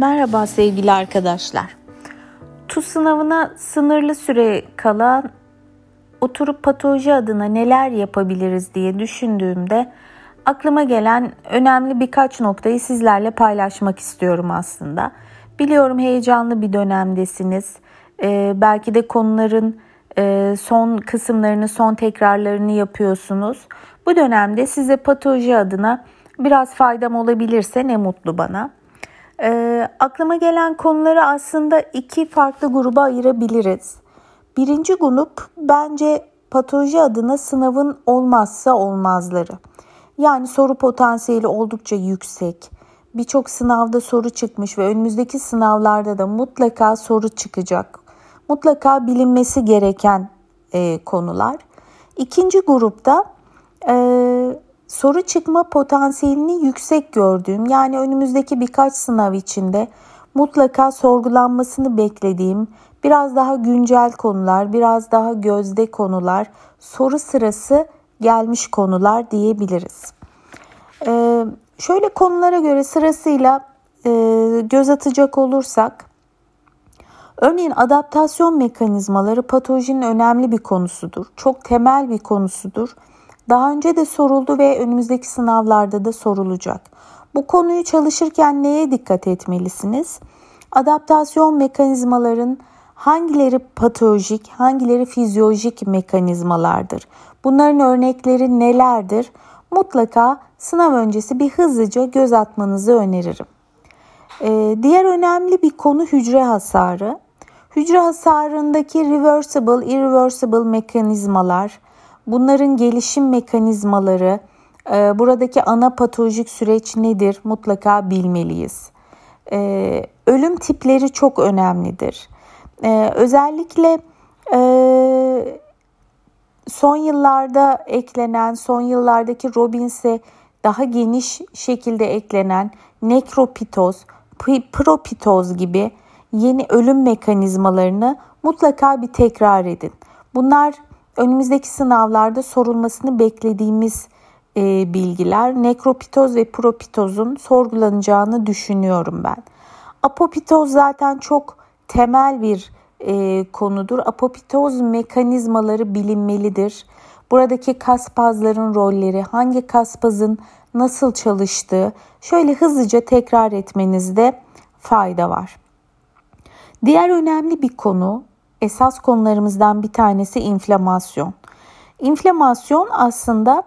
Merhaba sevgili arkadaşlar. TUS sınavına sınırlı süre kala oturup patoloji adına neler yapabiliriz diye düşündüğümde aklıma gelen önemli birkaç noktayı sizlerle paylaşmak istiyorum aslında. Biliyorum heyecanlı bir dönemdesiniz. Ee, belki de konuların e, son kısımlarını, son tekrarlarını yapıyorsunuz. Bu dönemde size patoloji adına biraz faydam olabilirse ne mutlu bana. E, aklıma gelen konuları aslında iki farklı gruba ayırabiliriz. Birinci grup bence patoloji adına sınavın olmazsa olmazları. Yani soru potansiyeli oldukça yüksek. Birçok sınavda soru çıkmış ve önümüzdeki sınavlarda da mutlaka soru çıkacak. Mutlaka bilinmesi gereken e, konular. İkinci grupta e, soru çıkma potansiyelini yüksek gördüğüm yani önümüzdeki birkaç sınav içinde mutlaka sorgulanmasını beklediğim biraz daha güncel konular, biraz daha gözde konular, soru sırası gelmiş konular diyebiliriz. Ee, şöyle konulara göre sırasıyla e, göz atacak olursak, örneğin adaptasyon mekanizmaları patolojinin önemli bir konusudur. Çok temel bir konusudur daha önce de soruldu ve önümüzdeki sınavlarda da sorulacak. Bu konuyu çalışırken neye dikkat etmelisiniz? Adaptasyon mekanizmaların hangileri patolojik, hangileri fizyolojik mekanizmalardır? Bunların örnekleri nelerdir? Mutlaka sınav öncesi bir hızlıca göz atmanızı öneririm. Ee, diğer önemli bir konu hücre hasarı. Hücre hasarındaki reversible, irreversible mekanizmalar, Bunların gelişim mekanizmaları, e, buradaki ana patolojik süreç nedir mutlaka bilmeliyiz. E, ölüm tipleri çok önemlidir. E, özellikle son yıllarda eklenen, son yıllardaki Robbins'e daha geniş şekilde eklenen nekropitoz, propitoz gibi yeni ölüm mekanizmalarını mutlaka bir tekrar edin. Bunlar önümüzdeki sınavlarda sorulmasını beklediğimiz e, bilgiler nekropitoz ve propitozun sorgulanacağını düşünüyorum ben. Apopitoz zaten çok temel bir e, konudur. Apopitoz mekanizmaları bilinmelidir. Buradaki kaspazların rolleri, hangi kaspazın nasıl çalıştığı şöyle hızlıca tekrar etmenizde fayda var. Diğer önemli bir konu esas konularımızdan bir tanesi inflamasyon. İnflamasyon aslında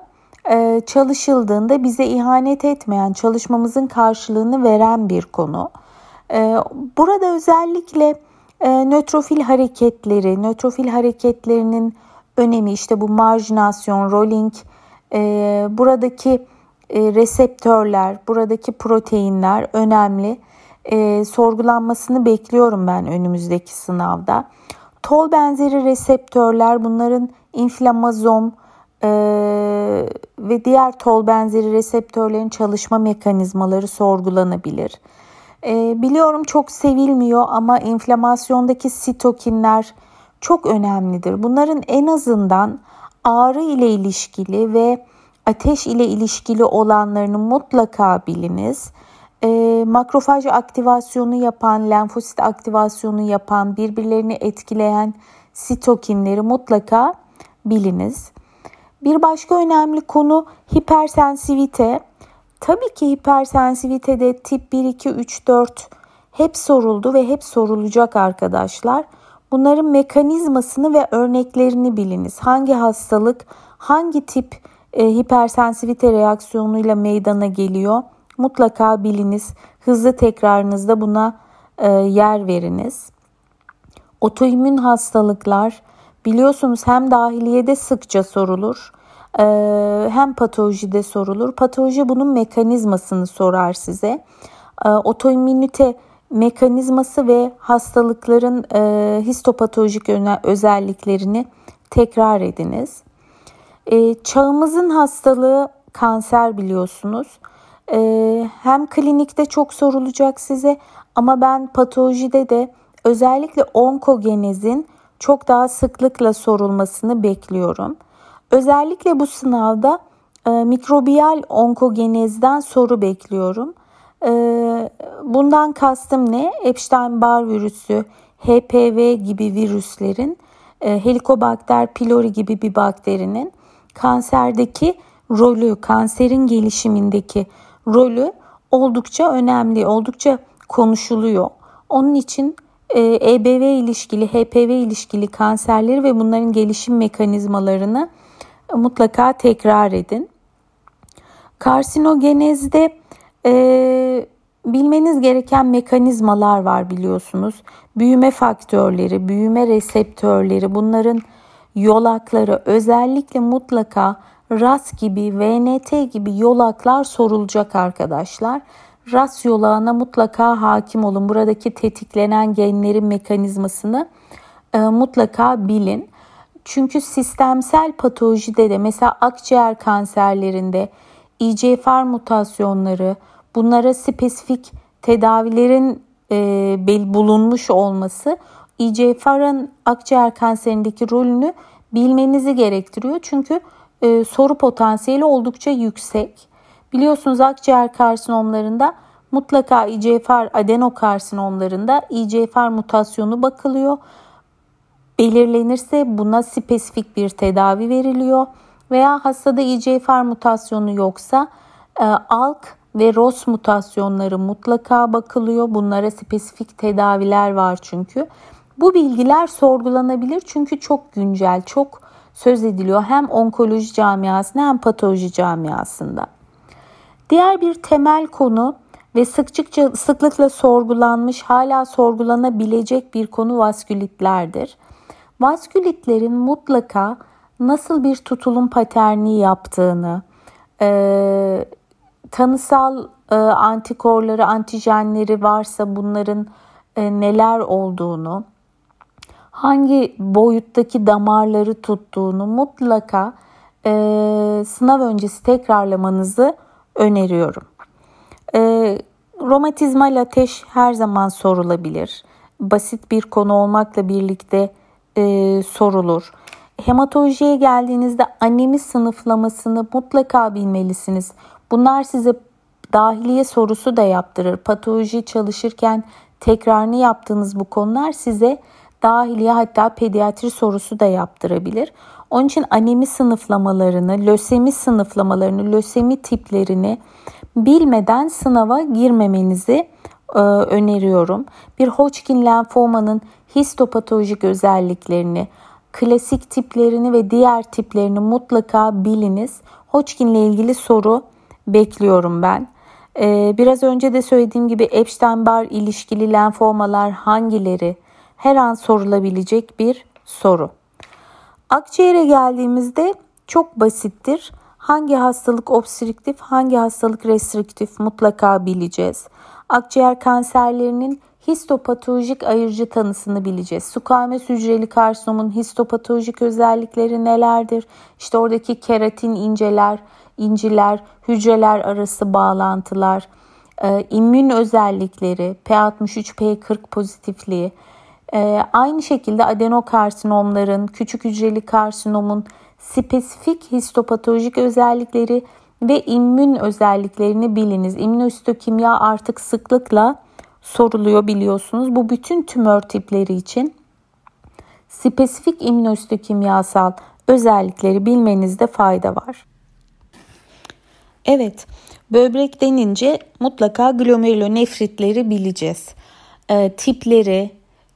e, çalışıldığında bize ihanet etmeyen, çalışmamızın karşılığını veren bir konu. E, burada özellikle e, nötrofil hareketleri, nötrofil hareketlerinin önemi işte bu marjinasyon, rolling, buradaki reseptörler, buradaki proteinler önemli. sorgulanmasını bekliyorum ben önümüzdeki sınavda. Tol benzeri reseptörler bunların inflamazom e, ve diğer tol benzeri reseptörlerin çalışma mekanizmaları sorgulanabilir. E, biliyorum çok sevilmiyor ama inflamasyondaki sitokinler çok önemlidir. Bunların en azından ağrı ile ilişkili ve ateş ile ilişkili olanlarını mutlaka biliniz e, makrofaj aktivasyonu yapan, lenfosit aktivasyonu yapan, birbirlerini etkileyen sitokinleri mutlaka biliniz. Bir başka önemli konu hipersensivite. Tabii ki hipersensivitede tip 1, 2, 3, 4 hep soruldu ve hep sorulacak arkadaşlar. Bunların mekanizmasını ve örneklerini biliniz. Hangi hastalık, hangi tip e, hipersensivite reaksiyonuyla meydana geliyor? Mutlaka biliniz. Hızlı tekrarınızda buna e, yer veriniz. Otoimmün hastalıklar biliyorsunuz hem dahiliyede sıkça sorulur e, hem patolojide sorulur. Patoloji bunun mekanizmasını sorar size. E, otoimmünite mekanizması ve hastalıkların e, histopatolojik özelliklerini tekrar ediniz. E, çağımızın hastalığı kanser biliyorsunuz. Ee, hem klinikte çok sorulacak size ama ben patolojide de özellikle onkogenezin çok daha sıklıkla sorulmasını bekliyorum. Özellikle bu sınavda e, mikrobiyal onkogenezden soru bekliyorum. E, bundan kastım ne? Epstein-Barr virüsü, HPV gibi virüslerin, e, Helicobacter pylori gibi bir bakterinin kanserdeki rolü, kanserin gelişimindeki rolü oldukça önemli, oldukça konuşuluyor. Onun için EBV e ilişkili, HPV ilişkili kanserleri ve bunların gelişim mekanizmalarını mutlaka tekrar edin. Karsinogenezde e, bilmeniz gereken mekanizmalar var biliyorsunuz. Büyüme faktörleri, büyüme reseptörleri, bunların yolakları özellikle mutlaka RAS gibi, VNT gibi yolaklar sorulacak arkadaşlar. RAS yolağına mutlaka hakim olun. Buradaki tetiklenen genlerin mekanizmasını e, mutlaka bilin. Çünkü sistemsel patolojide de mesela akciğer kanserlerinde EGFR mutasyonları, bunlara spesifik tedavilerin e, bulunmuş olması EGFR'ın akciğer kanserindeki rolünü bilmenizi gerektiriyor. Çünkü e, soru potansiyeli oldukça yüksek. Biliyorsunuz akciğer karsinomlarında mutlaka EGFR adenokarsinomlarında EGFR mutasyonu bakılıyor. Belirlenirse buna spesifik bir tedavi veriliyor veya hastada EGFR mutasyonu yoksa e, ALK ve ROS mutasyonları mutlaka bakılıyor. Bunlara spesifik tedaviler var çünkü. Bu bilgiler sorgulanabilir çünkü çok güncel, çok söz ediliyor hem onkoloji camiasında hem patoloji camiasında. Diğer bir temel konu ve sıkça sıklıkla sorgulanmış, hala sorgulanabilecek bir konu vaskülitlerdir. Vaskülitlerin mutlaka nasıl bir tutulum paterni yaptığını, e, tanısal e, antikorları, antijenleri varsa bunların e, neler olduğunu, hangi boyuttaki damarları tuttuğunu mutlaka e, sınav öncesi tekrarlamanızı öneriyorum. E, romatizmal ateş her zaman sorulabilir. Basit bir konu olmakla birlikte e, sorulur. Hematolojiye geldiğinizde anemi sınıflamasını mutlaka bilmelisiniz. Bunlar size dahiliye sorusu da yaptırır. Patoloji çalışırken tekrarını yaptığınız bu konular size dahiliye hatta pediatri sorusu da yaptırabilir. Onun için anemi sınıflamalarını, lösemi sınıflamalarını, lösemi tiplerini bilmeden sınava girmemenizi e, öneriyorum. Bir Hodgkin lenfomanın histopatolojik özelliklerini, klasik tiplerini ve diğer tiplerini mutlaka biliniz. Hodgkin ile ilgili soru bekliyorum ben. Ee, biraz önce de söylediğim gibi Epstein-Barr ilişkili lenfomalar hangileri? Her an sorulabilecek bir soru. Akciğere geldiğimizde çok basittir. Hangi hastalık obstrüktif, hangi hastalık restriktif mutlaka bileceğiz. Akciğer kanserlerinin histopatolojik ayırıcı tanısını bileceğiz. Sukames hücreli karsinomun histopatolojik özellikleri nelerdir? İşte oradaki keratin inceler, inciler, hücreler arası bağlantılar, e, immün özellikleri, P63, P40 pozitifliği, e, aynı şekilde adenokarsinomların, küçük hücreli karsinomun spesifik histopatolojik özellikleri ve immün özelliklerini biliniz. İmmünohistokimya artık sıklıkla soruluyor biliyorsunuz. Bu bütün tümör tipleri için spesifik immünohistokimyasal özellikleri bilmenizde fayda var. Evet, böbrek denince mutlaka glomerulonefritleri bileceğiz. E, tipleri,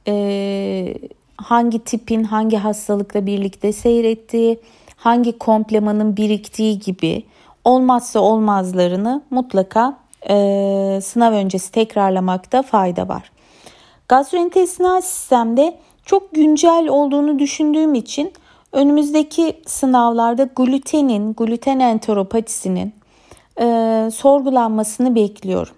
e, hangi tipin hangi hastalıkla birlikte seyrettiği, hangi komplemanın biriktiği gibi olmazsa olmazlarını mutlaka e, sınav öncesi tekrarlamakta fayda var. Gastrointestinal sistemde çok güncel olduğunu düşündüğüm için önümüzdeki sınavlarda glutenin, gluten enteropatisinin e, sorgulanmasını bekliyorum.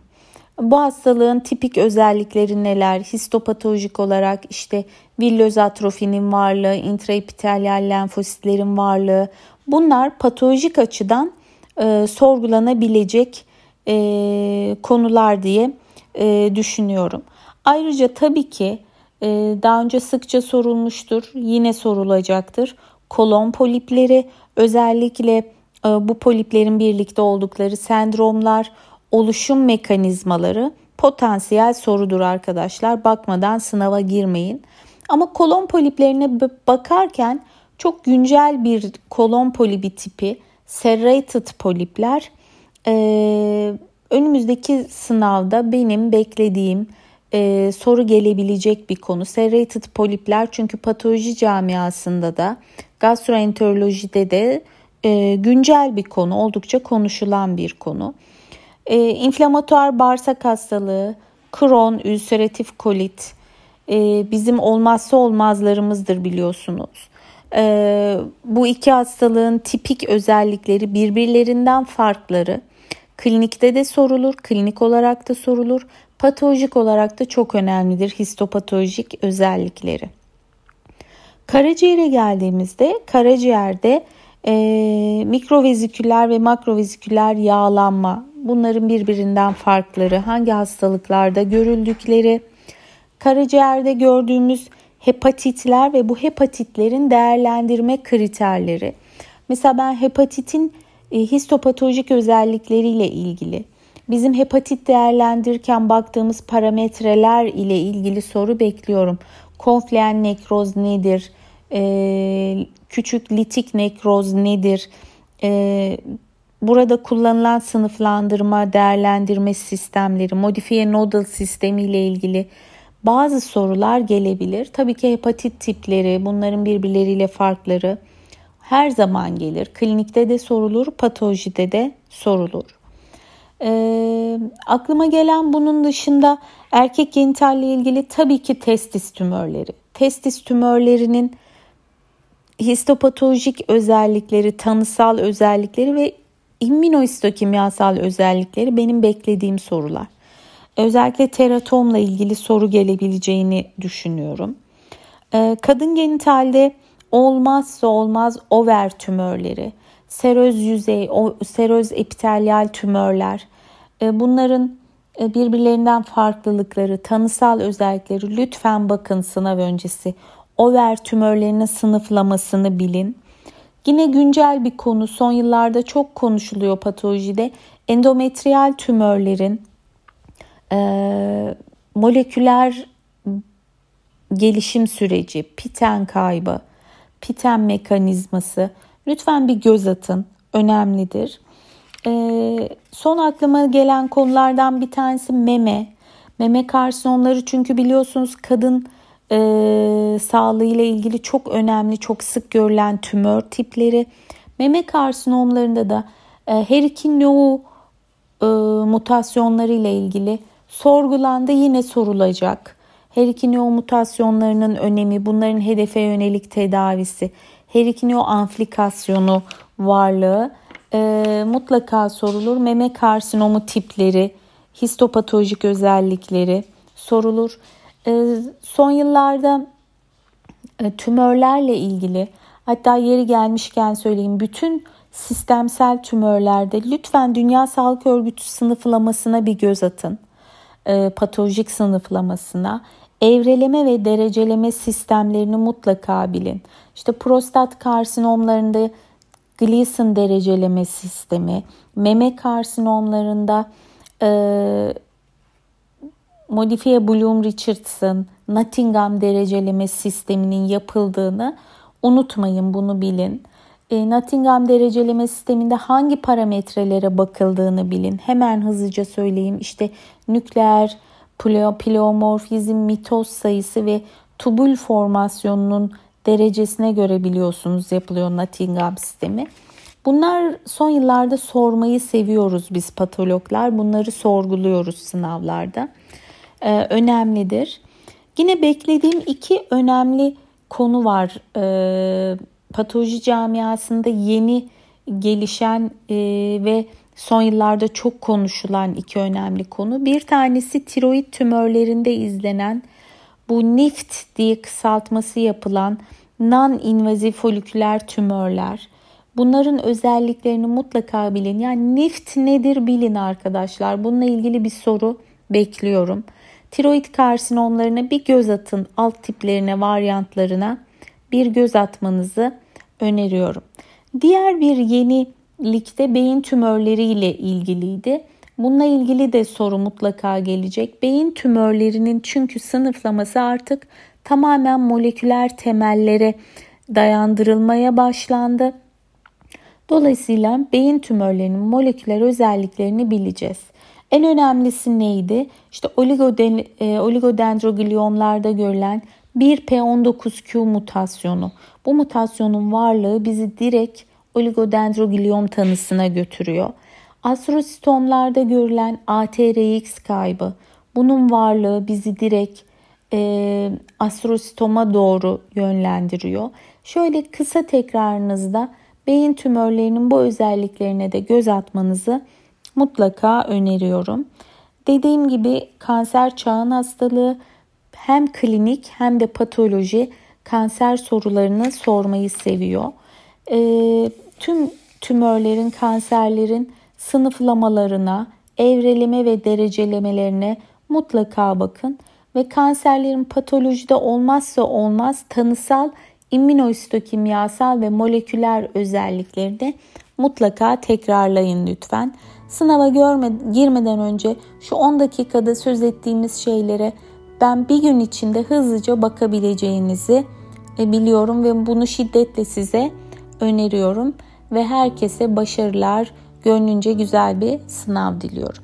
Bu hastalığın tipik özellikleri neler? Histopatolojik olarak işte villöz atrofinin varlığı, intraepitelyal lenfositlerin varlığı bunlar patolojik açıdan e, sorgulanabilecek e, konular diye e, düşünüyorum. Ayrıca tabii ki e, daha önce sıkça sorulmuştur, yine sorulacaktır. Kolon polipleri özellikle e, bu poliplerin birlikte oldukları sendromlar, oluşum mekanizmaları potansiyel sorudur arkadaşlar. Bakmadan sınava girmeyin. Ama kolon poliplerine bakarken çok güncel bir kolon polibi tipi serrated polipler e, önümüzdeki sınavda benim beklediğim e, soru gelebilecek bir konu. Serrated polipler çünkü patoloji camiasında da gastroenterolojide de e, güncel bir konu, oldukça konuşulan bir konu. E, inflamatuar bağırsak hastalığı, Crohn, ülseratif kolit e, bizim olmazsa olmazlarımızdır biliyorsunuz. E, bu iki hastalığın tipik özellikleri birbirlerinden farkları klinikte de sorulur, klinik olarak da sorulur, patolojik olarak da çok önemlidir histopatolojik özellikleri. Karaciğere geldiğimizde karaciğerde e, mikroveziküler ve makroveziküler yağlanma bunların birbirinden farkları, hangi hastalıklarda görüldükleri, karaciğerde gördüğümüz hepatitler ve bu hepatitlerin değerlendirme kriterleri. Mesela ben hepatitin e, histopatolojik özellikleriyle ilgili bizim hepatit değerlendirirken baktığımız parametreler ile ilgili soru bekliyorum. Konfleyen nekroz nedir? Ee, küçük litik nekroz nedir? Ee, burada kullanılan sınıflandırma, değerlendirme sistemleri, modifiye nodal sistemi ile ilgili bazı sorular gelebilir. Tabii ki hepatit tipleri, bunların birbirleriyle farkları her zaman gelir. Klinikte de sorulur, patolojide de sorulur. E, aklıma gelen bunun dışında erkek genitalle ilgili tabii ki testis tümörleri. Testis tümörlerinin histopatolojik özellikleri, tanısal özellikleri ve immünohistokimyasal özellikleri benim beklediğim sorular. Özellikle teratomla ilgili soru gelebileceğini düşünüyorum. Ee, kadın genitalde olmazsa olmaz over tümörleri, seröz yüzey, seröz epitelyal tümörler, e, bunların e, birbirlerinden farklılıkları, tanısal özellikleri lütfen bakın sınav öncesi. Over tümörlerinin sınıflamasını bilin. Yine güncel bir konu son yıllarda çok konuşuluyor patolojide. Endometriyal tümörlerin e, moleküler gelişim süreci, piten kaybı, piten mekanizması lütfen bir göz atın. Önemlidir. E, son aklıma gelen konulardan bir tanesi meme. Meme karsinomları çünkü biliyorsunuz kadın e, sağlığı ile ilgili çok önemli, çok sık görülen tümör tipleri. Meme karsinomlarında da e, her iki no e, mutasyonları ile ilgili sorgulandı yine sorulacak. Her iki neo mutasyonlarının önemi, bunların hedefe yönelik tedavisi, her iki neo amplikasyonu varlığı e, mutlaka sorulur. Meme karsinomu tipleri, histopatolojik özellikleri sorulur. E, son yıllarda e, tümörlerle ilgili hatta yeri gelmişken söyleyeyim bütün sistemsel tümörlerde lütfen Dünya Sağlık Örgütü sınıflamasına bir göz atın. E, patolojik sınıflamasına evreleme ve dereceleme sistemlerini mutlaka bilin. İşte prostat karsinomlarında Gleason dereceleme sistemi, meme karsinomlarında e, modifiye Bloom-Richardson, Nottingham dereceleme sisteminin yapıldığını unutmayın bunu bilin. E, Nottingham dereceleme sisteminde hangi parametrelere bakıldığını bilin. Hemen hızlıca söyleyeyim. İşte nükleer pleomorfizm, mitoz sayısı ve tubul formasyonunun derecesine göre biliyorsunuz yapılıyor Nottingham sistemi. Bunlar son yıllarda sormayı seviyoruz biz patologlar. Bunları sorguluyoruz sınavlarda. Ee, önemlidir. Yine beklediğim iki önemli konu var. Ee, patoloji camiasında yeni gelişen e, ve son yıllarda çok konuşulan iki önemli konu. Bir tanesi tiroid tümörlerinde izlenen bu NIFT diye kısaltması yapılan non-invaziv foliküler tümörler. Bunların özelliklerini mutlaka bilin. Yani NIFT nedir bilin arkadaşlar. Bununla ilgili bir soru bekliyorum. Tiroid karsinomlarına bir göz atın. Alt tiplerine, varyantlarına bir göz atmanızı öneriyorum. Diğer bir yenilikte beyin tümörleri ile ilgiliydi. Bununla ilgili de soru mutlaka gelecek. Beyin tümörlerinin çünkü sınıflaması artık tamamen moleküler temellere dayandırılmaya başlandı. Dolayısıyla beyin tümörlerinin moleküler özelliklerini bileceğiz. En önemlisi neydi? İşte oligoden, e, oligodendrogliomlarda görülen 1P19Q mutasyonu. Bu mutasyonun varlığı bizi direkt oligodendrogliom tanısına götürüyor. Astrositomlarda görülen ATRX kaybı. Bunun varlığı bizi direkt e, astrositoma doğru yönlendiriyor. Şöyle kısa tekrarınızda beyin tümörlerinin bu özelliklerine de göz atmanızı mutlaka öneriyorum. Dediğim gibi kanser çağın hastalığı hem klinik hem de patoloji kanser sorularını sormayı seviyor. E, tüm tümörlerin, kanserlerin sınıflamalarına, evreleme ve derecelemelerine mutlaka bakın ve kanserlerin patolojide olmazsa olmaz tanısal, immünohistokimyasal ve moleküler özelliklerini mutlaka tekrarlayın lütfen. Sınava görme, girmeden önce şu 10 dakikada söz ettiğimiz şeylere ben bir gün içinde hızlıca bakabileceğinizi e, biliyorum ve bunu şiddetle size öneriyorum ve herkese başarılar, gönlünce güzel bir sınav diliyorum.